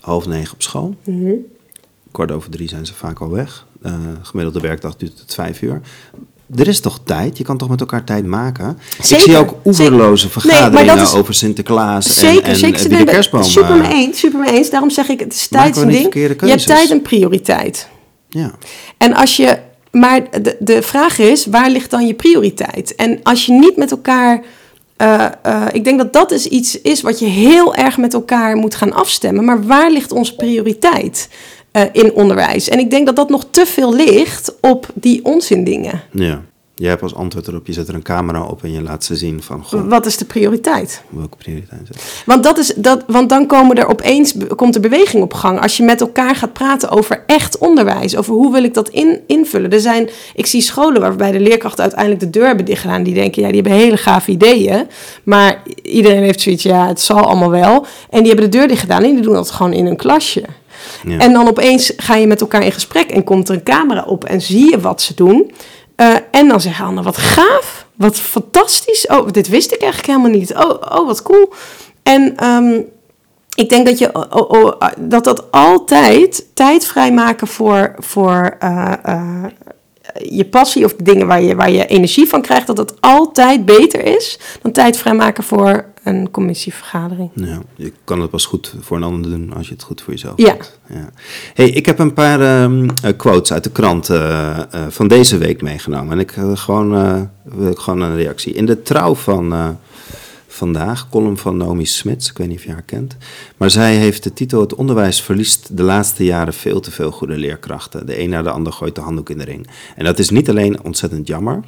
half negen op school. Kwart over drie zijn ze vaak al weg. Eh, gemiddelde werkdag duurt het vijf uur. Er is toch tijd? Je kan toch met elkaar tijd maken? Ik Zeker, zie ook oeverloze. Nee, vergaderingen dat is- over Sinterklaas en, Zeker, en, zeker. en de kerstboom... super mee eens, super mee eens. Daarom zeg ik, het is tijd een ding. Je hebt tijd en prioriteit. Ja. En als je, maar de, de vraag is, waar ligt dan je prioriteit? En als je niet met elkaar, eh, eh, ik denk dat dat is iets is wat je heel erg met elkaar moet gaan afstemmen. Maar waar ligt onze prioriteit eh, in onderwijs? En ik denk dat dat nog te veel ligt op die onzindingen. ja. Jij hebt als antwoord erop, je zet er een camera op en je laat ze zien van... Goh, Wat is de prioriteit? welke prioriteit is het? Want, dat is, dat, want dan komen er opeens komt er beweging op gang. Als je met elkaar gaat praten over echt onderwijs. Over hoe wil ik dat in, invullen. Er zijn, ik zie scholen waarbij de leerkrachten uiteindelijk de deur hebben dichtgedaan. Die denken, ja, die hebben hele gave ideeën. Maar iedereen heeft zoiets, ja, het zal allemaal wel. En die hebben de deur dichtgedaan en die doen dat gewoon in hun klasje. Ja. En dan opeens ga je met elkaar in gesprek en komt er een camera op en zie je wat ze doen. Eh, en dan zeggen anderen, wat gaaf, wat fantastisch. Oh, dit wist ik eigenlijk helemaal niet. Oh, oh wat cool. En ehm, ik denk dat, je, oh, oh, oh, dat dat altijd tijd vrijmaken voor, voor eh, eh, je passie of dingen waar je, waar je energie van krijgt, dat dat altijd beter is dan tijd vrijmaken voor een commissievergadering. Ja, je kan het pas goed voor een ander doen als je het goed voor jezelf Ja. doet. Ja. Hey, ik heb een paar ehm, eh, quotes uit de krant eh, eh, van deze week meegenomen. En ik gewoon, wil ik gewoon een reactie. In de trouw van vandaag, column van Naomi Smits, ik weet niet of je haar kent. Maar zij heeft de titel Het onderwijs verliest de laatste jaren veel te veel goede leerkrachten. De een na de ander gooit de handdoek in de ring. En dat is niet alleen ontzettend jammer,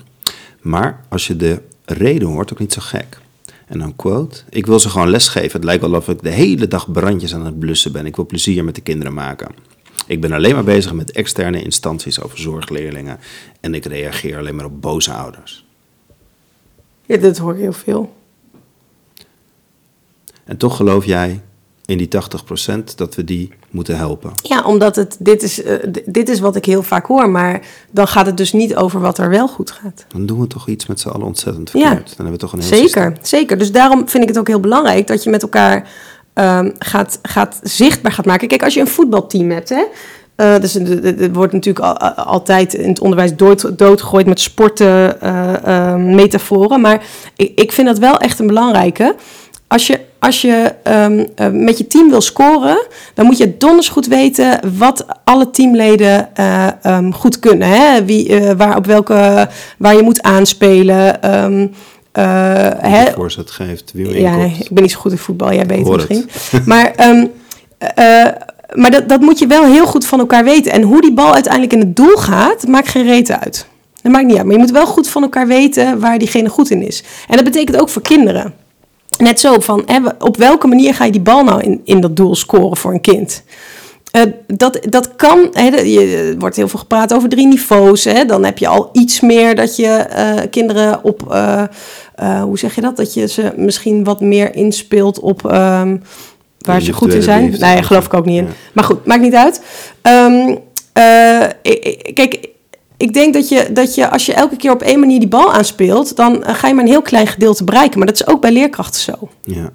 maar als je de reden hoort, ook niet zo gek. En dan quote, ik wil ze gewoon lesgeven. Het lijkt wel of ik de hele dag brandjes aan het blussen ben. Ik wil plezier met de kinderen maken. Ik ben alleen maar bezig met externe instanties over zorgleerlingen. En ik reageer alleen maar op boze ouders. Ja, dat hoor ik heel veel. En toch geloof jij in die 80% dat we die moeten helpen. Ja, omdat het, dit, is, uh, dit is wat ik heel vaak hoor, maar dan gaat het dus niet over wat er wel goed gaat. Dan doen we toch iets met z'n allen ontzettend verkeerd. Ja, dan hebben we toch een heel zeker, systeem. zeker. Dus daarom vind ik het ook heel belangrijk dat je met elkaar um, gaat, gaat zichtbaar gaat maken. Kijk, als je een voetbalteam hebt, hè, uh, dus er wordt natuurlijk al, altijd in het onderwijs dood, doodgegooid met sporten, uh, metaforen. Maar ik, ik vind dat wel echt een belangrijke. Als je, als je um, met je team wil scoren, dan moet je donders goed weten wat alle teamleden um, goed kunnen. Hè? Wie, waar, op welke, waar je moet aanspelen. Um, hè, voorzet geeft, wie Ja, ik ben niet zo goed in voetbal, jij weet misschien. maar maar dat, dat moet je wel heel goed van elkaar weten. En hoe die bal uiteindelijk in het doel gaat, maakt geen reet uit. Dat maakt niet uit. Maar je moet wel goed van elkaar weten waar diegene goed in is. En dat betekent ook voor kinderen. Net zo van, hè, op welke manier ga je die bal nou in, in dat doel scoren voor een kind? Uh, dat, dat kan, hè, er wordt heel veel gepraat over drie niveaus. Hè, dan heb je al iets meer dat je uh, kinderen op, uh, hoe zeg je dat? Dat je ze misschien wat meer inspeelt op um, waar ze goed in zijn. Nee, daar geloof ik ook niet in. Ja. Maar goed, maakt niet uit. Um, kijk, ik denk dat je, dat je als je elke keer op één manier die bal aanspeelt, dan ga je maar een heel klein gedeelte bereiken. Maar dat is ook bij leerkrachten zo. Ja.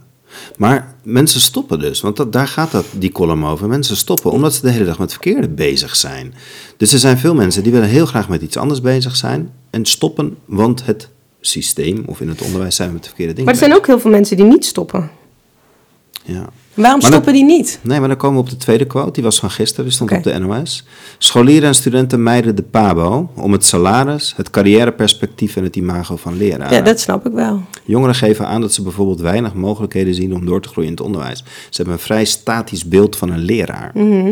Maar mensen stoppen dus, want dat, daar gaat dat, die column over. Mensen stoppen omdat ze de hele dag met verkeerde bezig zijn. Dus er zijn veel mensen die willen heel graag met iets anders bezig zijn en stoppen, want het systeem of in het onderwijs zijn we met de verkeerde dingen. Maar er zijn ook heel veel mensen die niet stoppen. Ja. Waarom Maar stoppen dan- die niet? Nee, maar dan komen we op de tweede quote. Die was van gisteren, die stond op de NOS. Scholieren en studenten mijden de PABO om het salaris, het carrièreperspectief en het imago van leraren. Ja, dat snap ik wel. Jongeren geven aan dat ze bijvoorbeeld weinig mogelijkheden zien om door te groeien in het onderwijs. Ze hebben een vrij statisch beeld van een leraar. Mhm.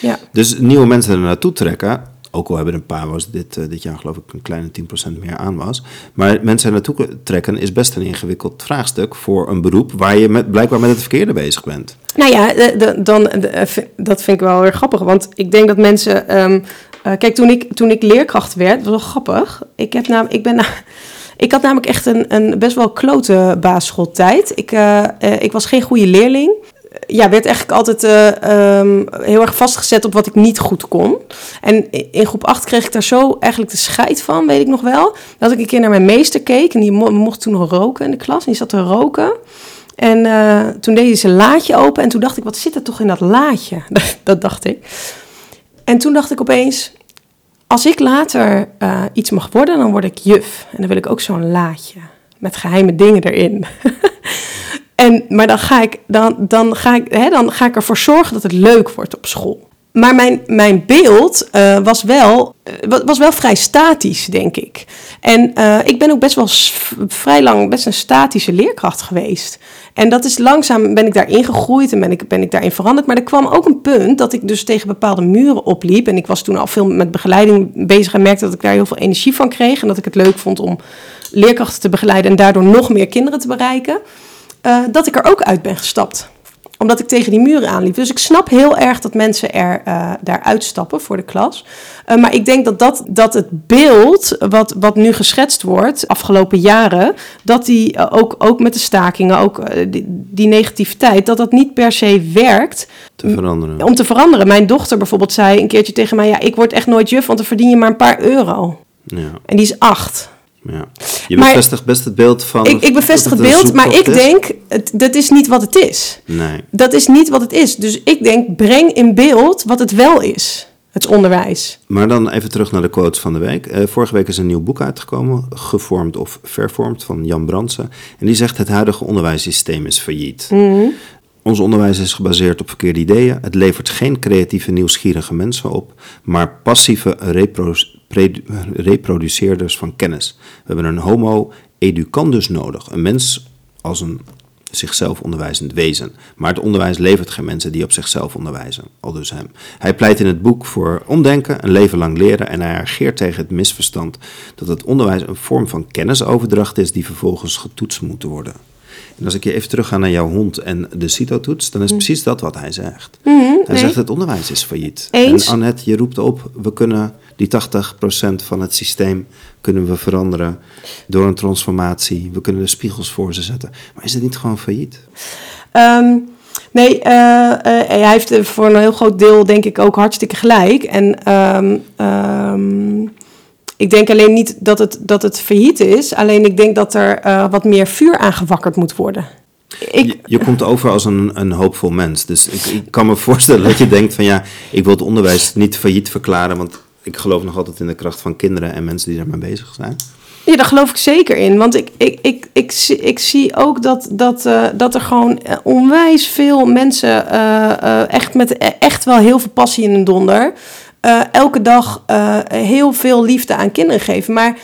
Ja. Dus nieuwe mensen er naartoe trekken. Ook al hebben een paar was dit, eh, dit jaar geloof ik een kleine 10% meer aan was. Maar mensen naartoe trekken is best een ingewikkeld vraagstuk voor een beroep waar je met, blijkbaar met het verkeerde bezig bent. Nou ja, dan, eh, dat vind ik wel erg grappig. Want ik denk dat mensen. ehm, eh, kijk, toen ik, toen ik leerkracht werd, was wel grappig. Ik, heb nam, ik, ben, ik had namelijk echt een, een best wel klote basisschooltijd. Ik, ik was geen goede leerling. Ja, werd eigenlijk altijd eh, ehm, heel erg vastgezet op wat ik niet goed kon. En in groep 8 kreeg ik daar zo eigenlijk de scheid van, weet ik nog wel. Dat ik een keer naar mijn meester keek. En die mo- mocht toen nog roken in de klas. En die zat te roken. En eh, toen deed hij zijn laadje open en toen dacht ik, wat zit er toch in dat laadje? dat dacht ik. En toen dacht ik opeens, als ik later eh, iets mag worden, dan word ik juf. En dan wil ik ook zo'n laadje met geheime dingen erin. en, maar dan ga, ik, dan, dan, ga ik, hè, dan ga ik ervoor zorgen dat het leuk wordt op school. Maar mijn, mijn beeld eh, was, wel, eh, wa- was wel vrij statisch, denk ik. En eh, ik ben ook best wel vrij lang best een statische leerkracht geweest. En dat is langzaam, ben ik daarin gegroeid en ben ik, ben ik daarin veranderd. Maar er kwam ook een punt dat ik dus tegen bepaalde muren opliep. En ik was toen al veel met begeleiding bezig en merkte dat ik daar heel veel energie van kreeg. En dat ik het leuk vond om leerkrachten te begeleiden en daardoor nog meer kinderen te bereiken. Eh, dat ik er ook uit ben gestapt omdat ik tegen die muren aanliep. Dus ik snap heel erg dat mensen er eh daar uitstappen voor de klas. Eh, maar ik denk dat, dat, dat het beeld wat, wat nu geschetst wordt, afgelopen jaren, dat die ook, ook met de stakingen, ook die, die negativiteit, dat dat niet per se werkt Te veranderen. om te veranderen. Mijn dochter bijvoorbeeld zei een keertje tegen mij: Ja, ik word echt nooit juf, want dan verdien je maar een paar euro. Ja, En die is acht. Ja. Je Maar- bevestigt best het beeld van. Ik, ik bevestig het beeld, maar ik is. denk, het, dat is niet wat het is. Nee. Dat is niet wat het is. Dus ik denk, breng in beeld wat het wel is. Het onderwijs. Maar dan even terug naar de quotes van de week. Eh, vorige week is een nieuw boek uitgekomen, Gevormd of Vervormd, van Jan Brandsen. En die zegt: Het huidige onderwijssysteem is failliet. Ons onderwijs is gebaseerd op verkeerde ideeën. Het levert geen creatieve, nieuwsgierige mensen op, maar passieve repro- reproduceerders van kennis. We hebben een homo educandus nodig. Een mens als een zichzelf onderwijzend wezen. Maar het onderwijs levert geen mensen die op zichzelf onderwijzen. Al dus hem. Hij pleit in het boek voor omdenken, een leven lang leren en hij reageert tegen het misverstand dat het onderwijs een vorm van kennisoverdracht is die vervolgens getoetst moet worden. En als ik je even terug ga naar jouw hond en de CITO-toets, dan is precies dat wat hij zegt. Hij Mhm, nee. zegt het onderwijs is failliet. Eens. En Annette, je roept op, we kunnen die 80% van het systeem kunnen we veranderen door een transformatie. We kunnen de spiegels voor ze zetten. Maar is het niet gewoon failliet? Ehm, Nee, uh, uh, hij heeft voor een heel groot deel denk ik ook hartstikke gelijk. En um, um, ik denk alleen niet dat het, dat het failliet is. Alleen ik denk dat er uh, wat meer vuur aangewakkerd moet worden. Ik, je, je, komt over als een, een hoopvol mens. Dus ik, ik, kan me voorstellen dat je denkt van ja, ik wil het onderwijs niet failliet verklaren. Want ik geloof nog altijd in de kracht van kinderen en mensen die daarmee bezig zijn. Ja, daar geloof ik zeker in. Want ik, ik, ik, ik, zie, ik zie ook dat, dat, uh, dat er gewoon onwijs veel mensen uh, echt met echt wel heel veel passie in hun donder. elke dag heel veel liefde aan kinderen geven. Maar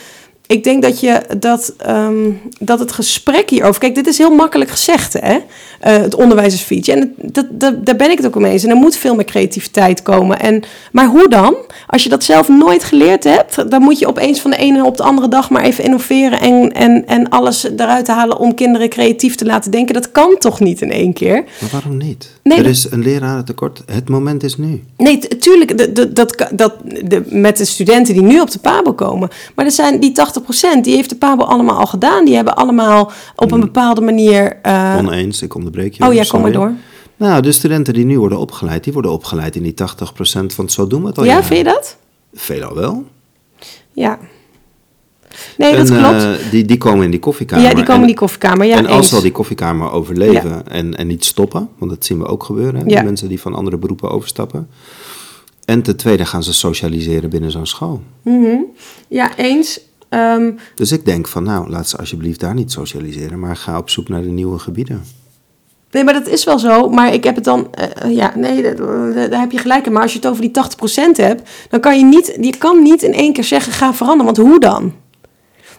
ik denk dat, je, dat, um, dat het gesprek hierover. Kijk, dit is heel makkelijk gezegd, hè? Uh, het onderwijs. En het, dat, dat, daar ben ik het ook mee eens. En er moet veel meer creativiteit komen. En, maar hoe dan? Als je dat zelf nooit geleerd hebt, dan moet je opeens van de ene op de andere dag maar even innoveren en, en, en alles eruit halen om kinderen creatief te laten denken. Dat kan toch niet in één keer? Maar waarom niet? Nee, er is een lerarentekort. Het moment is nu. Nee, tuurlijk. Dat, dat, dat, de, met de studenten die nu op de PABO komen. Maar er zijn die 80 die heeft de PABO allemaal al gedaan. Die hebben allemaal op een mm. bepaalde manier... Uh... Oneens, ik onderbreek je. Oh ja, kom maar door. Nou, de studenten die nu worden opgeleid, die worden opgeleid in die 80% van het zo doen we het al. Ja, vind je dat? Veelal wel. Ja. Nee, dat klopt. Uh, die, die komen in die koffiekamer. Ja, die komen in die koffiekamer, ja. En als ze al die koffiekamer overleven en, en niet stoppen, want dat zien we ook gebeuren, ja. mensen die van andere beroepen overstappen. En ten tweede gaan ze socialiseren binnen zo'n school. Mm -hmm. Ja, eens. Um, dus ik denk van, nou, laat ze alsjeblieft daar niet socialiseren, maar ga op zoek naar de nieuwe gebieden. Nee, maar dat is wel zo. Maar ik heb het dan. Uh, ja, nee, daar heb je gelijk in. Maar als je het over die 80% hebt, dan kan je niet. Je kan niet in één keer zeggen: ga veranderen. Want hoe dan?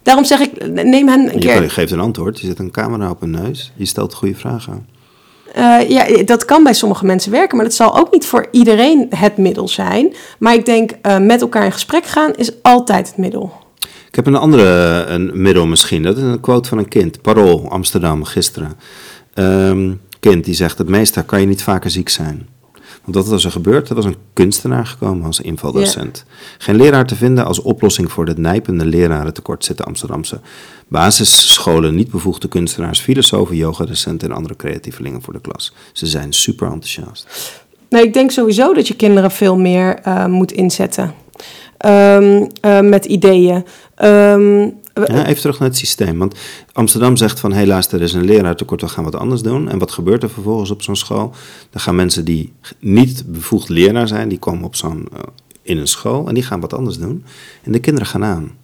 Daarom zeg ik: neem hen een je keer. Je geeft een antwoord. Je zet een camera op een neus. Je stelt goede vragen. Uh, ja, dat kan bij sommige mensen werken, maar dat zal ook niet voor iedereen het middel zijn. Maar ik denk, uh, met elkaar in gesprek gaan is altijd het middel. Ik heb een andere een middel misschien. Dat is een quote van een kind. Parool, Amsterdam, gisteren. Um, kind die zegt, het meeste kan je niet vaker ziek zijn. Want wat was er gebeurd? Er was een kunstenaar gekomen als invaldocent. Ja. Geen leraar te vinden als oplossing voor het nijpende lerarentekort zitten Amsterdamse basisscholen niet bevoegde kunstenaars, filosofen, yogadocenten en andere creatievelingen voor de klas. Ze zijn super enthousiast. Nee, ik denk sowieso dat je kinderen veel meer uh, moet inzetten. Um, uh, met ideeën. Um, ja, even terug naar het systeem. Want Amsterdam zegt van helaas, er is een leraartekort, we gaan wat anders doen. En wat gebeurt er vervolgens op zo'n school? Dan gaan mensen die niet bevoegd leraar zijn, die komen op zo'n, uh, in een school en die gaan wat anders doen. En de kinderen gaan aan.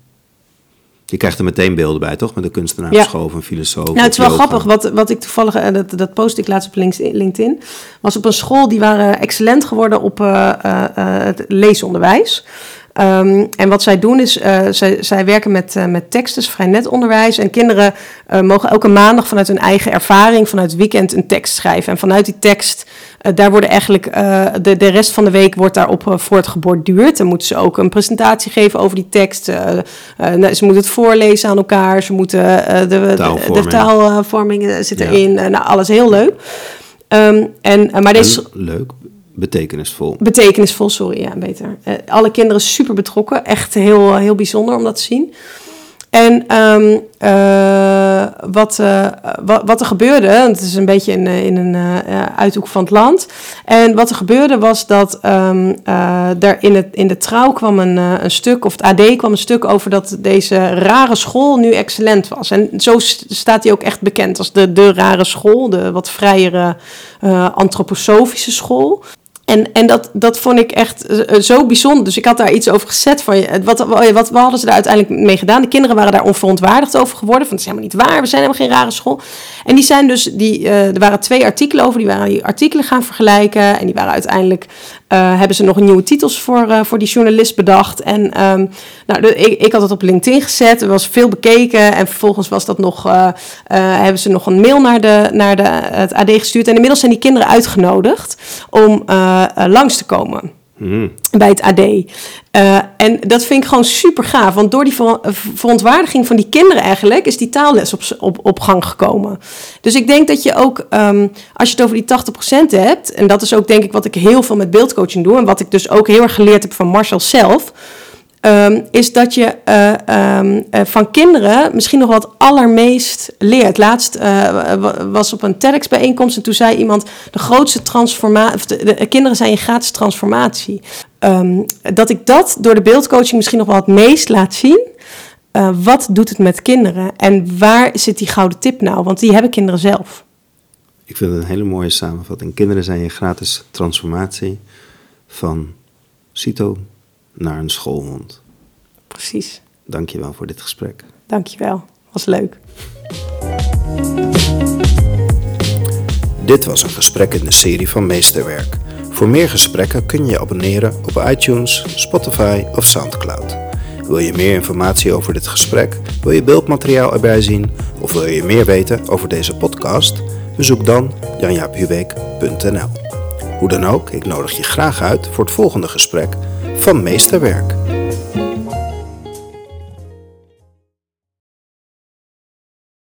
Je krijgt er meteen beelden bij, toch? Met een kunstenaar ja. of een filosoof. Nou, het is wel grappig. Wat, wat ik toevallig, uh, dat, dat post ik laatst op LinkedIn, was op een school die waren excellent geworden op uh, het leesonderwijs. Um, en wat zij doen is, uh, zij, zij werken met, uh, met teksten, vrij net onderwijs. En kinderen uh, mogen elke maandag vanuit hun eigen ervaring, vanuit het weekend, een tekst schrijven. En vanuit die tekst, daar worden eigenlijk, de, de rest van de week wordt daarop voortgeborduurd. Dan moeten ze ook een presentatie geven over die tekst. Nou, ze moeten het voorlezen aan elkaar. Ze moeten, de, taalvorming. de, taalvorming zit erin. Ja. nou, alles heel leuk. Um, en, maar deze... leuk, Betekenisvol. Betekenisvol, sorry, ja, beter. Uh, alle kinderen super betrokken. Echt heel, heel bijzonder om dat te zien. En um, uh, wat, uh, wat, wat, er gebeurde, het is een beetje in, in een uithoek van het land. En wat er gebeurde was dat um, er in, het, in de trouw kwam een, een stuk, of het AD kwam een stuk over dat deze rare school nu excellent was. En zo staat hij ook echt bekend als de, de rare school, de wat vrijere antroposofische school. En, en dat, dat vond ik echt uh, zo bijzonder. Dus ik had daar iets over gezet. Van, wat, wat, wat hadden ze daar uiteindelijk mee gedaan? De kinderen waren daar onverontwaardigd over geworden. Van het is helemaal niet waar. We zijn helemaal geen rare school. En die zijn dus, die, er waren twee artikelen over. Die waren die artikelen gaan vergelijken. En die waren uiteindelijk, uh, hebben ze nog nieuwe titels voor, voor die journalist bedacht. En um, nou, ik, ik had het op LinkedIn gezet. Er was veel bekeken. En vervolgens was dat nog, hebben ze nog een mail naar, de, naar de, het AD gestuurd. En inmiddels zijn die kinderen uitgenodigd om langs te komen. Mm. Bij het AD. Uh, en dat vind ik gewoon super gaaf. Want door die ver verontwaardiging van die kinderen eigenlijk... is die taalles op, op, op gang gekomen. Dus ik denk dat je ook... Um, als je het over die 80% hebt... en dat is ook denk ik wat ik heel veel met beeldcoaching doe... en wat ik dus ook heel erg geleerd heb van Marshall zelf... Ehm, is dat je eh, ehm, eh, van kinderen misschien nog wat allermeest leert. Laatst eh, was op een TEDx-bijeenkomst en toen zei iemand: de grootste transformatie, de, kinderen zijn je gratis transformatie. Ehm, dat ik dat door de beeldcoaching misschien nog wel het meest laat zien. wat doet het met kinderen en waar zit die gouden tip nou? Want die hebben kinderen zelf. Ik vind het een hele mooie samenvatting. Kinderen zijn je gratis transformatie van CITO naar een schoolhond. Precies. Dankjewel voor dit gesprek. Dankjewel. Was leuk. Dit was een gesprek in de serie van Meesterwerk. Voor meer gesprekken kun je je abonneren op iTunes, Spotify of Soundcloud. Wil je meer informatie over dit gesprek? Wil je beeldmateriaal erbij zien? Of wil je meer weten over deze podcast? Bezoek dan janjaaphubeek.nl. Hoe dan ook, ik nodig je graag uit voor het volgende gesprek van Meesterwerk.